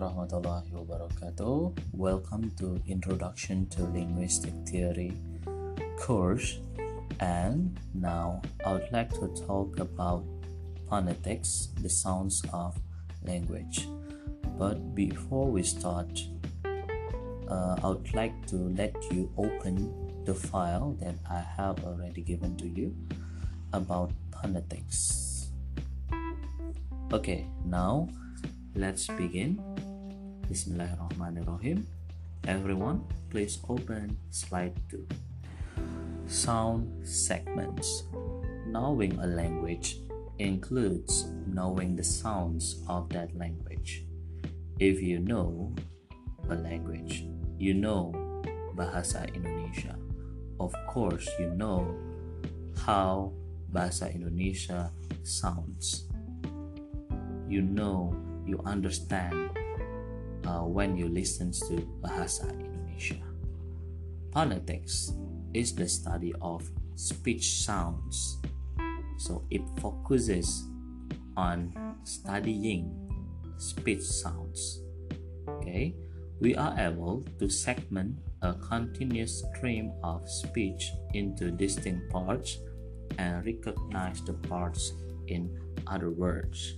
warahmatullahi wabarakatuh. Welcome to Introduction to Linguistic Theory course. And now I would like to talk about phonetics, the sounds of language. But before we start, uh, I would like to let you open the file that I have already given to you about phonetics. Okay, now let's begin. Bismillahirrahmanirrahim. Everyone, please open slide 2. Sound segments. Knowing a language includes knowing the sounds of that language. If you know a language, you know Bahasa Indonesia. Of course, you know how Bahasa Indonesia sounds. You know, you understand uh, when you listen to Bahasa Indonesia. Phonetics is the study of speech sounds. So it focuses on studying speech sounds. Okay, we are able to segment a continuous stream of speech into distinct parts and recognize the parts in other words.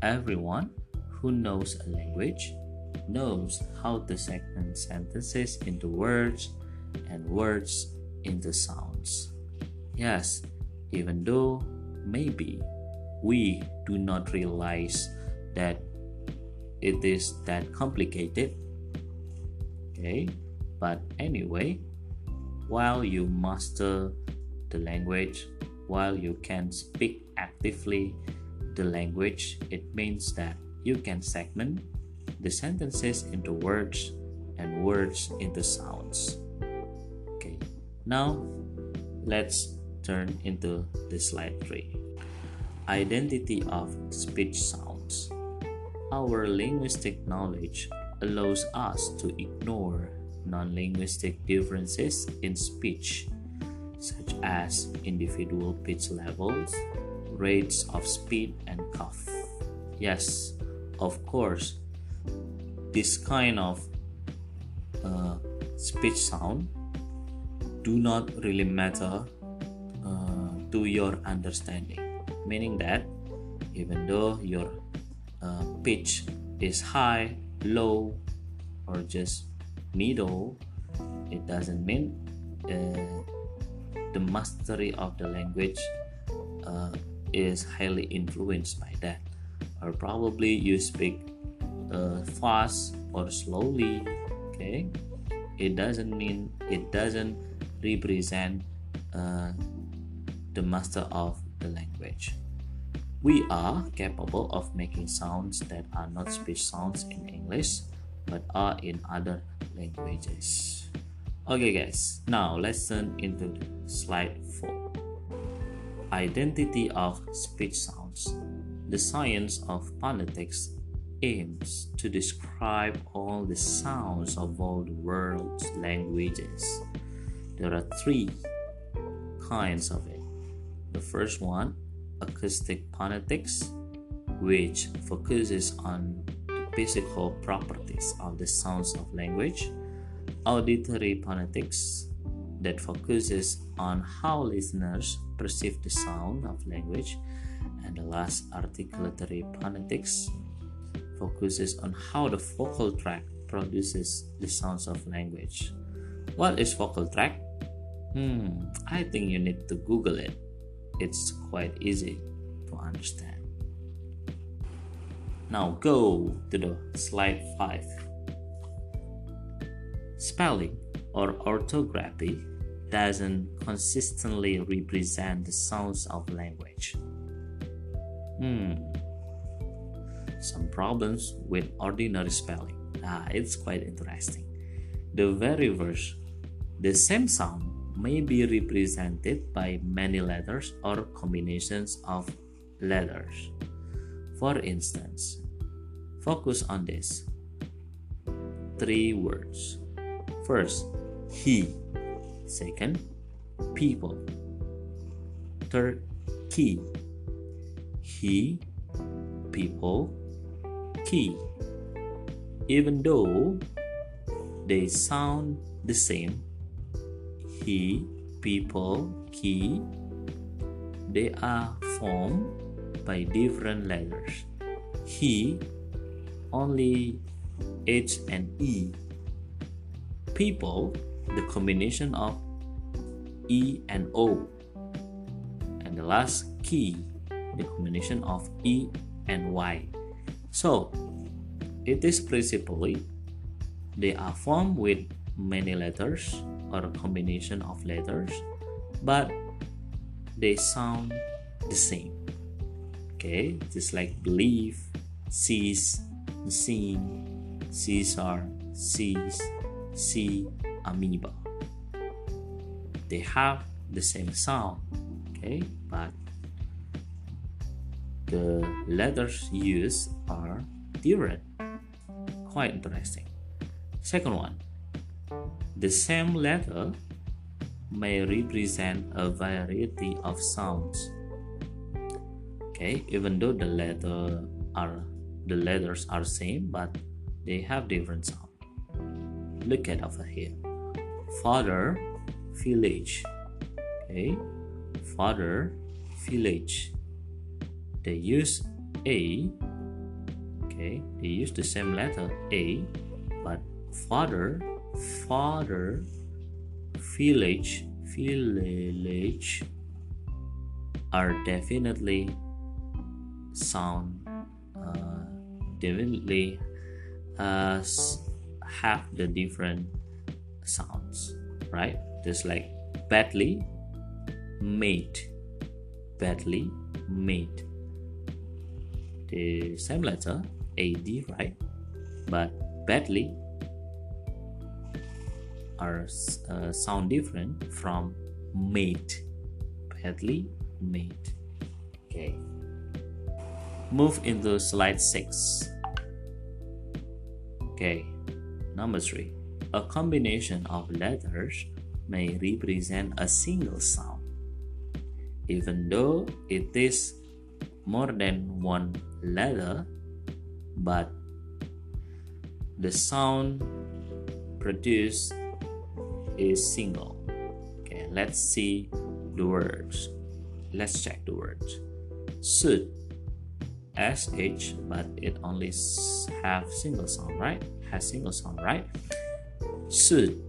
Everyone who knows a language knows how to segment sentences into words and words into sounds. Yes, even though maybe we do not realize that it is that complicated. Okay, but anyway, while you master the language, while you can speak actively the language, it means that you can segment the sentences into words and words into sounds. Okay, now let's turn into the slide 3. Identity of speech sounds. Our linguistic knowledge allows us to ignore non linguistic differences in speech, such as individual pitch levels, rates of speed, and cough. Yes, of course, this kind of uh, speech sound do not really matter uh, to your understanding, meaning that even though your uh, pitch is high, low, or just middle, it doesn't mean uh, the mastery of the language uh, is highly influenced by that. Or probably you speak uh, fast or slowly, okay? It doesn't mean it doesn't represent uh, the master of the language. We are capable of making sounds that are not speech sounds in English but are in other languages. Okay, guys, now let's turn into slide 4. Identity of speech sounds. The science of phonetics aims to describe all the sounds of all the world's languages. There are three kinds of it. The first one acoustic phonetics, which focuses on the physical properties of the sounds of language, auditory phonetics, that focuses on how listeners perceive the sound of language, and the last articulatory phonetics focuses on how the vocal tract produces the sounds of language. What is vocal tract? Hmm, I think you need to Google it it's quite easy to understand. Now go to the slide 5. Spelling or orthography doesn't consistently represent the sounds of language. Hmm. Some problems with ordinary spelling. Ah, it's quite interesting. The very verse, the same sound may be represented by many letters or combinations of letters. For instance, focus on this. Three words. First, he. Second, people. Third, key. He, people, key. even though they sound the same he people key they are formed by different letters he only h and e people the combination of e and o and the last key the combination of e and y so it is principally they are formed with many letters or a combination of letters, but they sound the same. Okay, just like believe, sees, seen, Caesar, sees, see, amoeba. They have the same sound, okay, but the letters used are different. Quite interesting. Second one, the same letter may represent a variety of sounds. Okay, even though the letter are the letters are same, but they have different sound. Look at over here. Father, village. Okay, father, village. They use a. Okay, they use the same letter a, but father father village village are definitely sound uh, definitely uh, have the different sounds right just like badly mate, badly made the same letter ad right? But badly are uh, sound different from mate. Badly made okay. Move into slide 6 okay. Number 3 a combination of letters may represent a single sound even though it is more than one letter but the sound produced is single. Okay, let's see the words. Let's check the words. Should sh, but it only have single sound, right? Has single sound, right? Should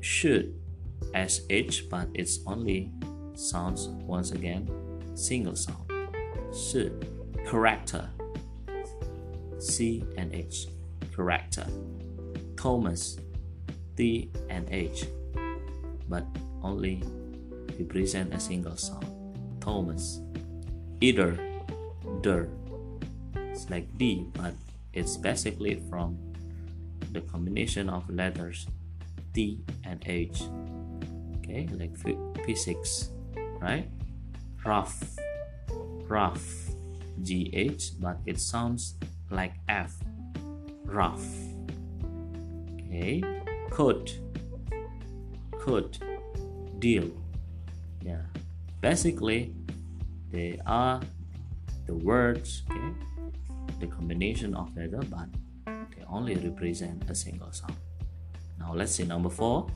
should sh, but it's only sounds once again single sound. Should character C and H character. Thomas T and H, but only represent a single sound. Thomas. Either, der. It's like D, but it's basically from the combination of letters T and H. Okay, like physics, right? Rough, rough, GH, but it sounds like F. Rough. Okay, could. Could. Deal. Yeah. Basically they are the words okay the combination of letter but they only represent a single sound. Now let's see number four.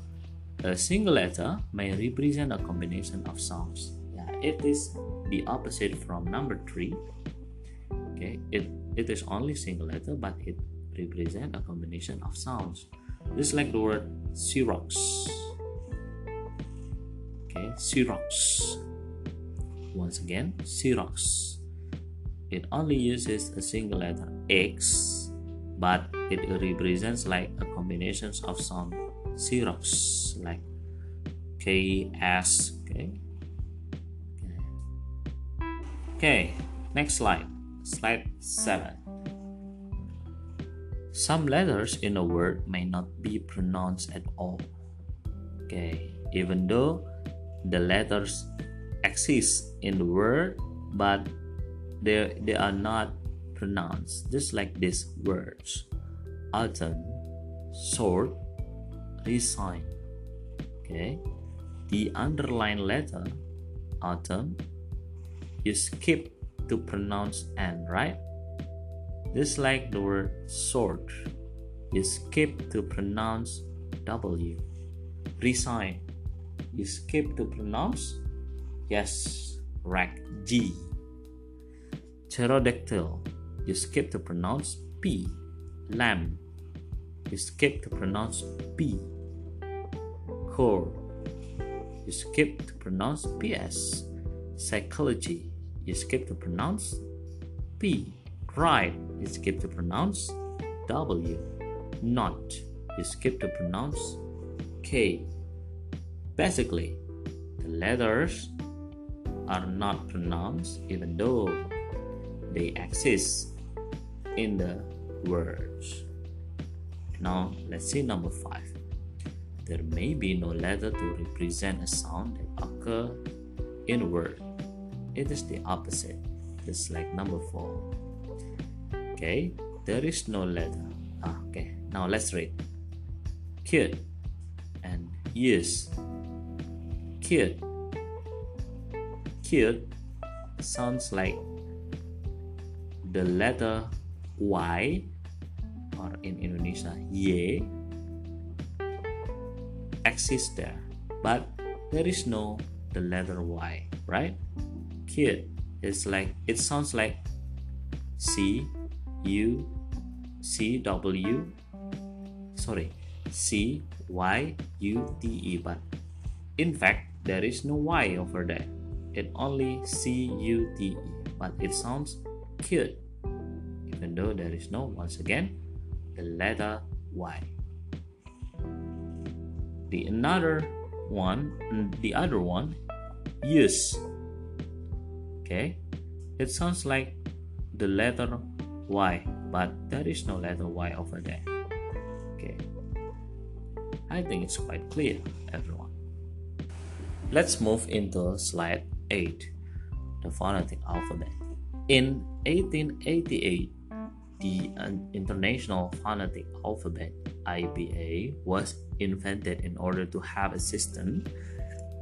A single letter may represent a combination of sounds. Yeah it is the opposite from number three okay it it is only single letter but it represent a combination of sounds just like the word Xerox. Okay, Xerox. Once again, Xerox. It only uses a single letter X, but it represents like a combination of some Xerox, like K, S. Okay. Okay, next slide. Slide 7. Some letters in a word may not be pronounced at all. Okay, even though the letters exist in the word, but they, they are not pronounced, just like these words autumn, sword, resign. Okay, the underlined letter autumn you skip to pronounce n, right? Just like the word sword, you skip to pronounce W. Resign, you skip to pronounce yes, right G. Pterodactyl, you skip to pronounce P. Lamb, you skip to pronounce P. Corps, you skip to pronounce PS. Psychology, you skip to pronounce P. Write, you skip to pronounce W. Knot, you skip to pronounce K. Basically, the letters are not pronounced even though they exist in the words. Now, let's see number 5. There may be no letter to represent a sound that occur in a word. It is the opposite, just like number 4. Okay, there is no letter. Ah, okay, now let's read. Cute and yes. Cute. Cute sounds like the letter Y or in Indonesia Y exists there, but there is no the letter Y, right? Cute It's like it sounds like C U C W. Sorry C Y U T E but in fact there is no Y over there. It only C U T E but it sounds cute even though there is no once again the letter Y. The another one mm, the other one use okay? It sounds like the letter Y but there is no letter Y over there okay? I think it's quite clear everyone. Let's move into slide 8 the phonetic alphabet. In 1888 the International Phonetic Alphabet IPA was invented in order to have a system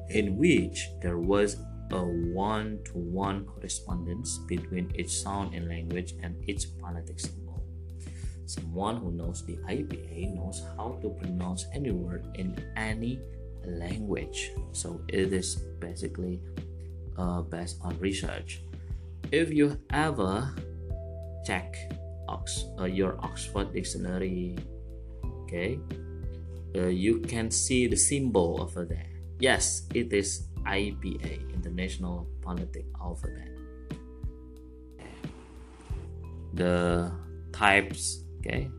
in which there was a one to one correspondence between each sound in language and each phonetic symbol. Someone who knows the IPA knows how to pronounce any word in any language. So it is basically uh, based on research. If you ever check Ox, uh, your Oxford Dictionary, okay, uh, you can see the symbol over there. Yes, it is IPA, International Phonetic Alphabet. The types, okay,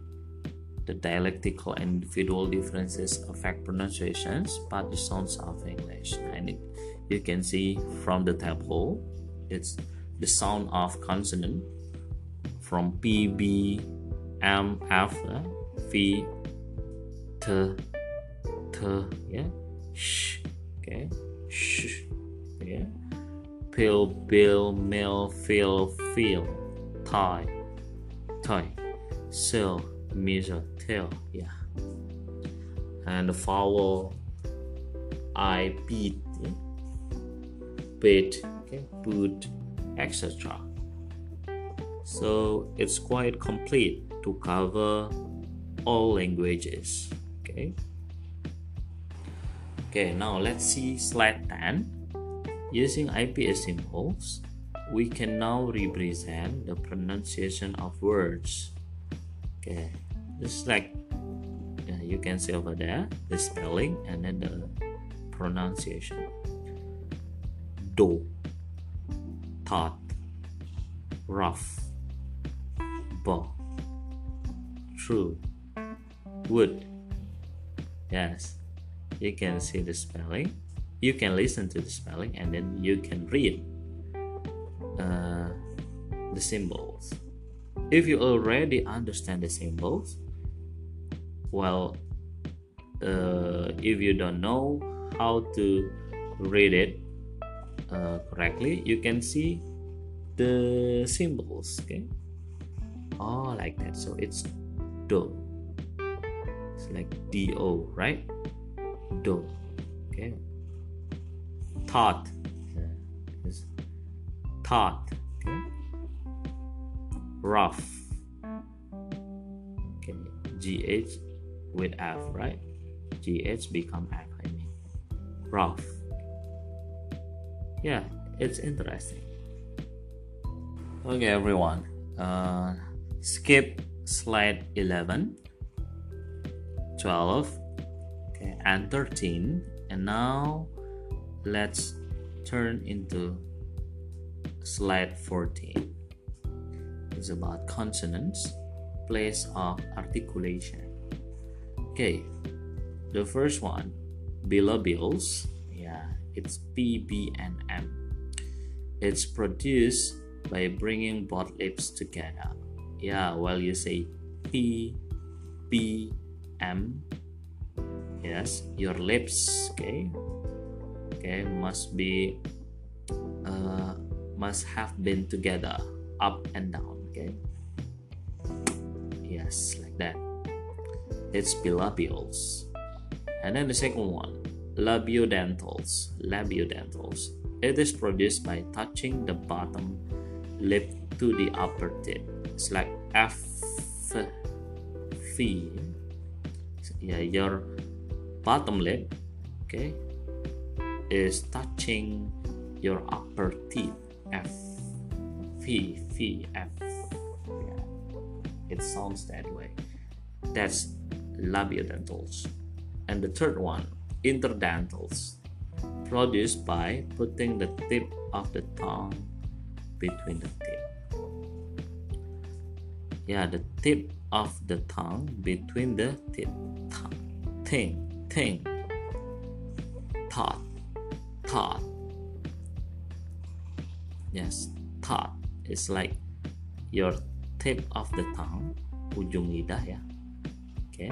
the dialectical and individual differences affect pronunciations, but the sounds of English. And it, you can see from the table, it's the sound of consonant from P, B, M, F, V, T, T, yeah, Sh, okay sh, yeah, pill, bill, mill, feel, feel, tie, tie, sell, measure, tell, yeah, and the vowel, I, beat, yeah? bit, okay, boot, etc. So it's quite complete to cover all languages. Okay. Okay, now let's see slide 10. Using IPA symbols, we can now represent the pronunciation of words. Okay, just like yeah, you can see over there the spelling and then the pronunciation. Do, thought, rough, bow, true, wood. Yes, you can see the spelling. You can listen to the spelling and then you can read uh, the symbols. If you already understand the symbols well uh, if you don't know how to read it uh, correctly you can see the symbols okay? Oh like that. So it's do it's like do right do okay thought is thought okay rough okay GH with F, right? GH become F, I mean. Rough. Yeah, it's interesting. Okay, everyone. Uh, skip slide 11, 12, okay, and 13. And now let's turn into slide 14. It's about consonants, place of articulation. Okay, the first one, bilabials. Yeah, it's P, B, and M. It's produced by bringing both lips together. Yeah, while you say P, B, M, yes, your lips, okay, okay, must be, uh, must have been together, up and down, okay. Yes, like that. It's bilabials. And then the second one, labiodentals. Labiodentals. It is produced by touching the bottom lip to the upper tip. It's like F, V. Yeah, your bottom lip, okay, is touching your upper teeth. F, V, V, F. Yeah, it sounds that way. That's labiodentals. And the third one, interdentals, produced by putting the tip of the tongue between the tip. Yeah, the tip of the tongue between the tip. Tongue. Thing, thing. Thought, thought. Yes, thought. It's like your tip of the tongue, ujung lidah ya. Oke. Okay.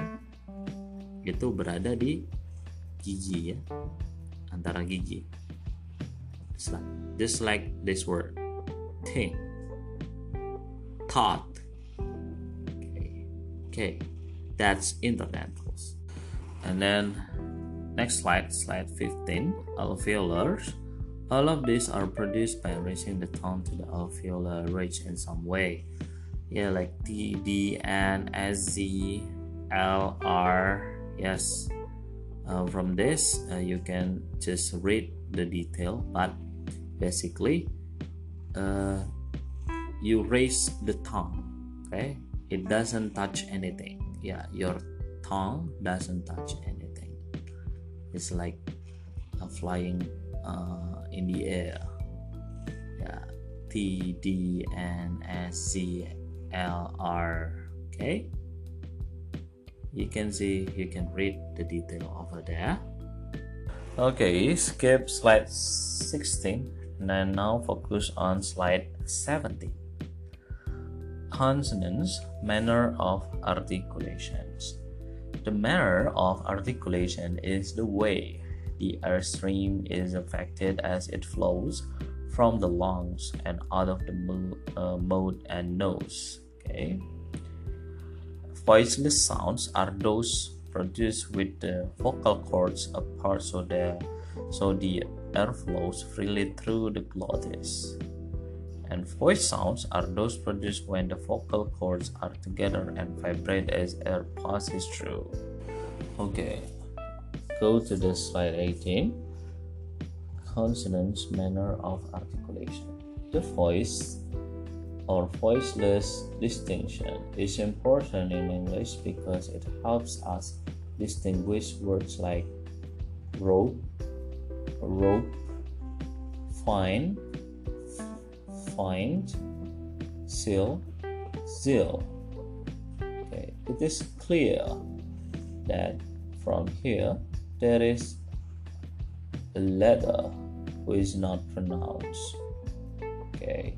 Itu berada di gigi ya. Antara gigi. Just like, just like this word think, thought. Okay, okay, that's interdentals. And then next slide, slide 15, alveolars. All of these are produced by raising the tongue to the alveolar ridge in some way. Yeah, like T, D, N, S, Z, L, R. Yes. Uh, from this, uh, you can just read the detail, but basically, uh, you raise the tongue okay it doesn't touch anything yeah your tongue doesn't touch anything. It's like flying uh, in the air. Yeah. T d n s c l r. Okay? You can see you can read the detail over there. Okay skip slide 16 and now focus on slide 17. Consonants, manner of articulations. The manner of articulation is the way the air stream is affected as it flows from the lungs and out of the uh, mouth and nose. Okay. Voiceless sounds are those produced with the vocal cords apart so the so the air flows freely through the glottis. And voice sounds are those produced when the vocal cords are together and vibrate as air passes through. Okay, go to the slide 18. Consonants manner of articulation. The voice or voiceless distinction is important in English because it helps us distinguish words like rope, rope, find, find, seal, seal. Okay, it is clear that from here there is a letter which is not pronounced. Okay,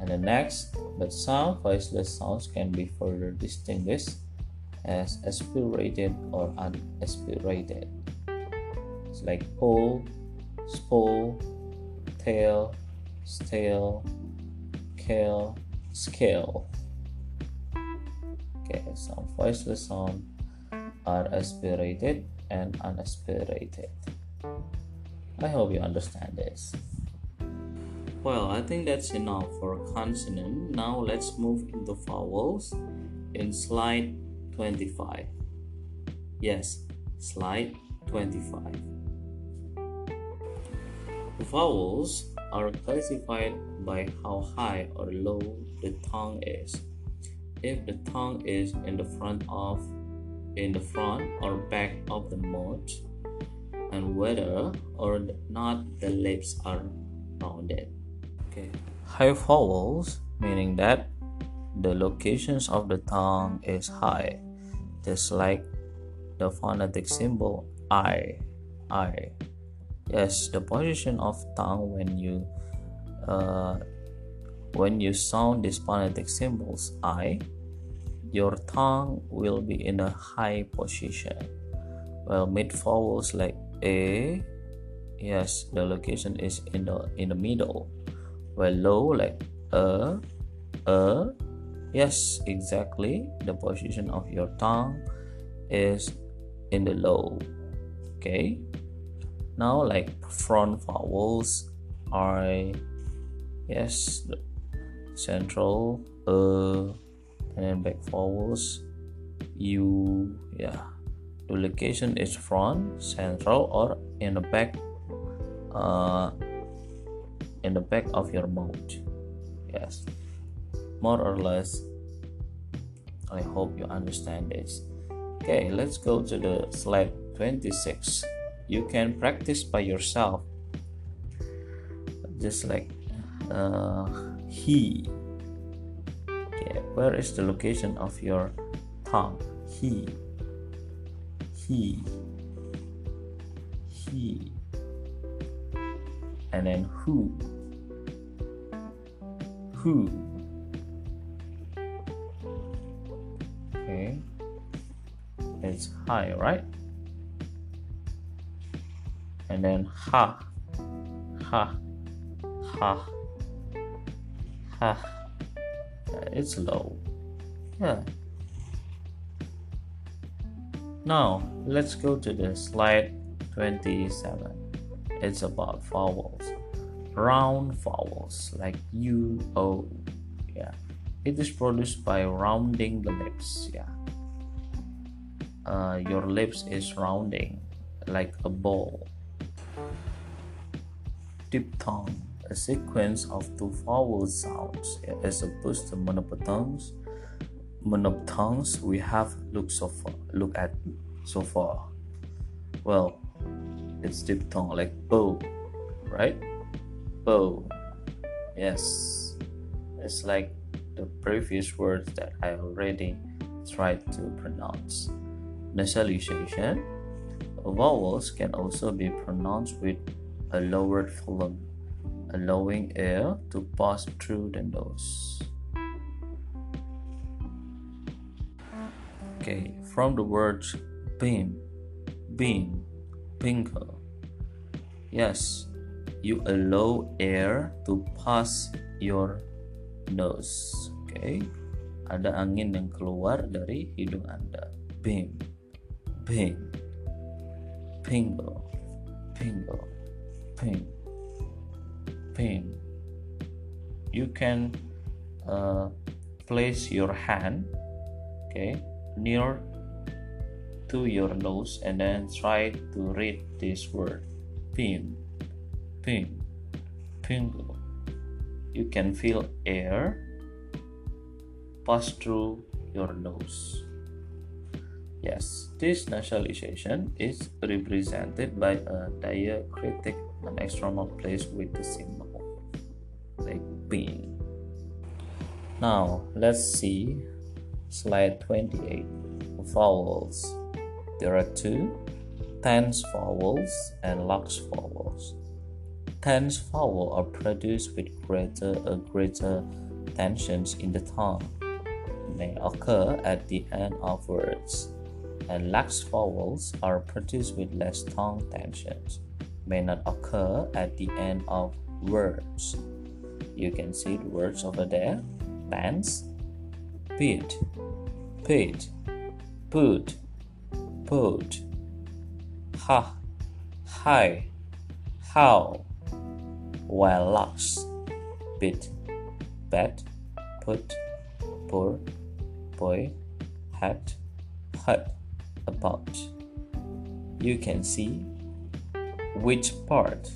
and the next, but some voiceless sounds can be further distinguished as aspirated or unaspirated It's like pull, spool, tail, stale, kale, scale. Okay, some voiceless sound are aspirated and unaspirated. I hope you understand this. Well, I think that's enough for consonant. Now let's move into vowels in slide 25. Yes, slide 25. Vowels are classified by how high or low the tongue is. If the tongue is in the front of in the front or back of the mouth and whether or not the lips are rounded. Okay. High vowels meaning that the locations of the tongue is high, just like the phonetic symbol I. I. Yes, the position of tongue when you uh, when you sound these phonetic symbols I, your tongue will be in a high position. While mid vowels like A, yes, the location is in the in the middle. While low like A, A, yes, exactly, the position of your tongue is in the low. Okay. Now like front vowels I yes central uh and then back vowels u yeah. The location is front central or in the back uh in the back of your mouth. Yes. More or less i hope you understand this. Okay let's go to the slide 26 you can practice by yourself. Just like uh, he. Okay where is the location of your tongue? He. He. He. And then who? Who? Okay. It's high right and then ha ha ha ha. It's low. Yeah. Now let's go to the slide 27 it's about vowels. Round vowels like u o yeah. It is produced by rounding the lips yeah. Uh, your lips is rounding like a ball diphthong, a sequence of two vowel sounds. As opposed to monophthongs, monophthongs we have looked so far, look at so far. Well, it's diphthong like bow, right? Bow. Yes, it's like the previous words that I already tried to pronounce. Nasalization. Vowels can also be pronounced with a lowered velum, allowing air to pass through the nose. Okay, from the words beam, beam, bingo. Yes, you allow air to pass your nose. Okay, ada angin yang keluar dari hidung Anda. Beam, beam, bingo, bingo pain pain you can uh, place your hand okay near to your nose and then try to read this word. Pain pain pingo you can feel air pass through your nose. Yes, this nasalization is represented by a diacritic an external place with the symbol like being. Now let's see slide 28 vowels. There are two tense vowels and lax vowels. Tense vowels are produced with greater or greater tensions in the tongue may occur at the end of words, and lax vowels are produced with less tongue tensions may not occur at the end of words. You can see the words over there pants, pit, pit, put, put, ha, hi, how, while lax, bit, bet, put, pour, boy, hat, hut, about. You can see which part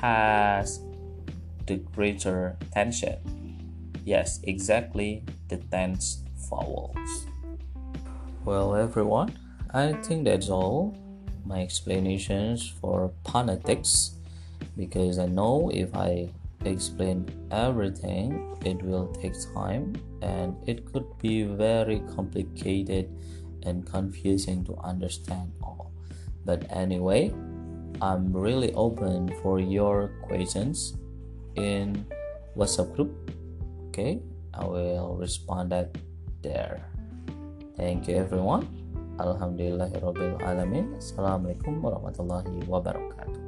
has the greater tension. Yes, exactly the tense vowels. Well, everyone, I think that's all my explanations for phonetics because I know if I explain everything, it will take time and it could be very complicated and confusing to understand all. But anyway, I'm really open for your questions in WhatsApp group. Okay, I will respond that there. Thank you everyone. Alhamdulillahirobbilalamin. Assalamualaikum warahmatullahi wabarakatuh.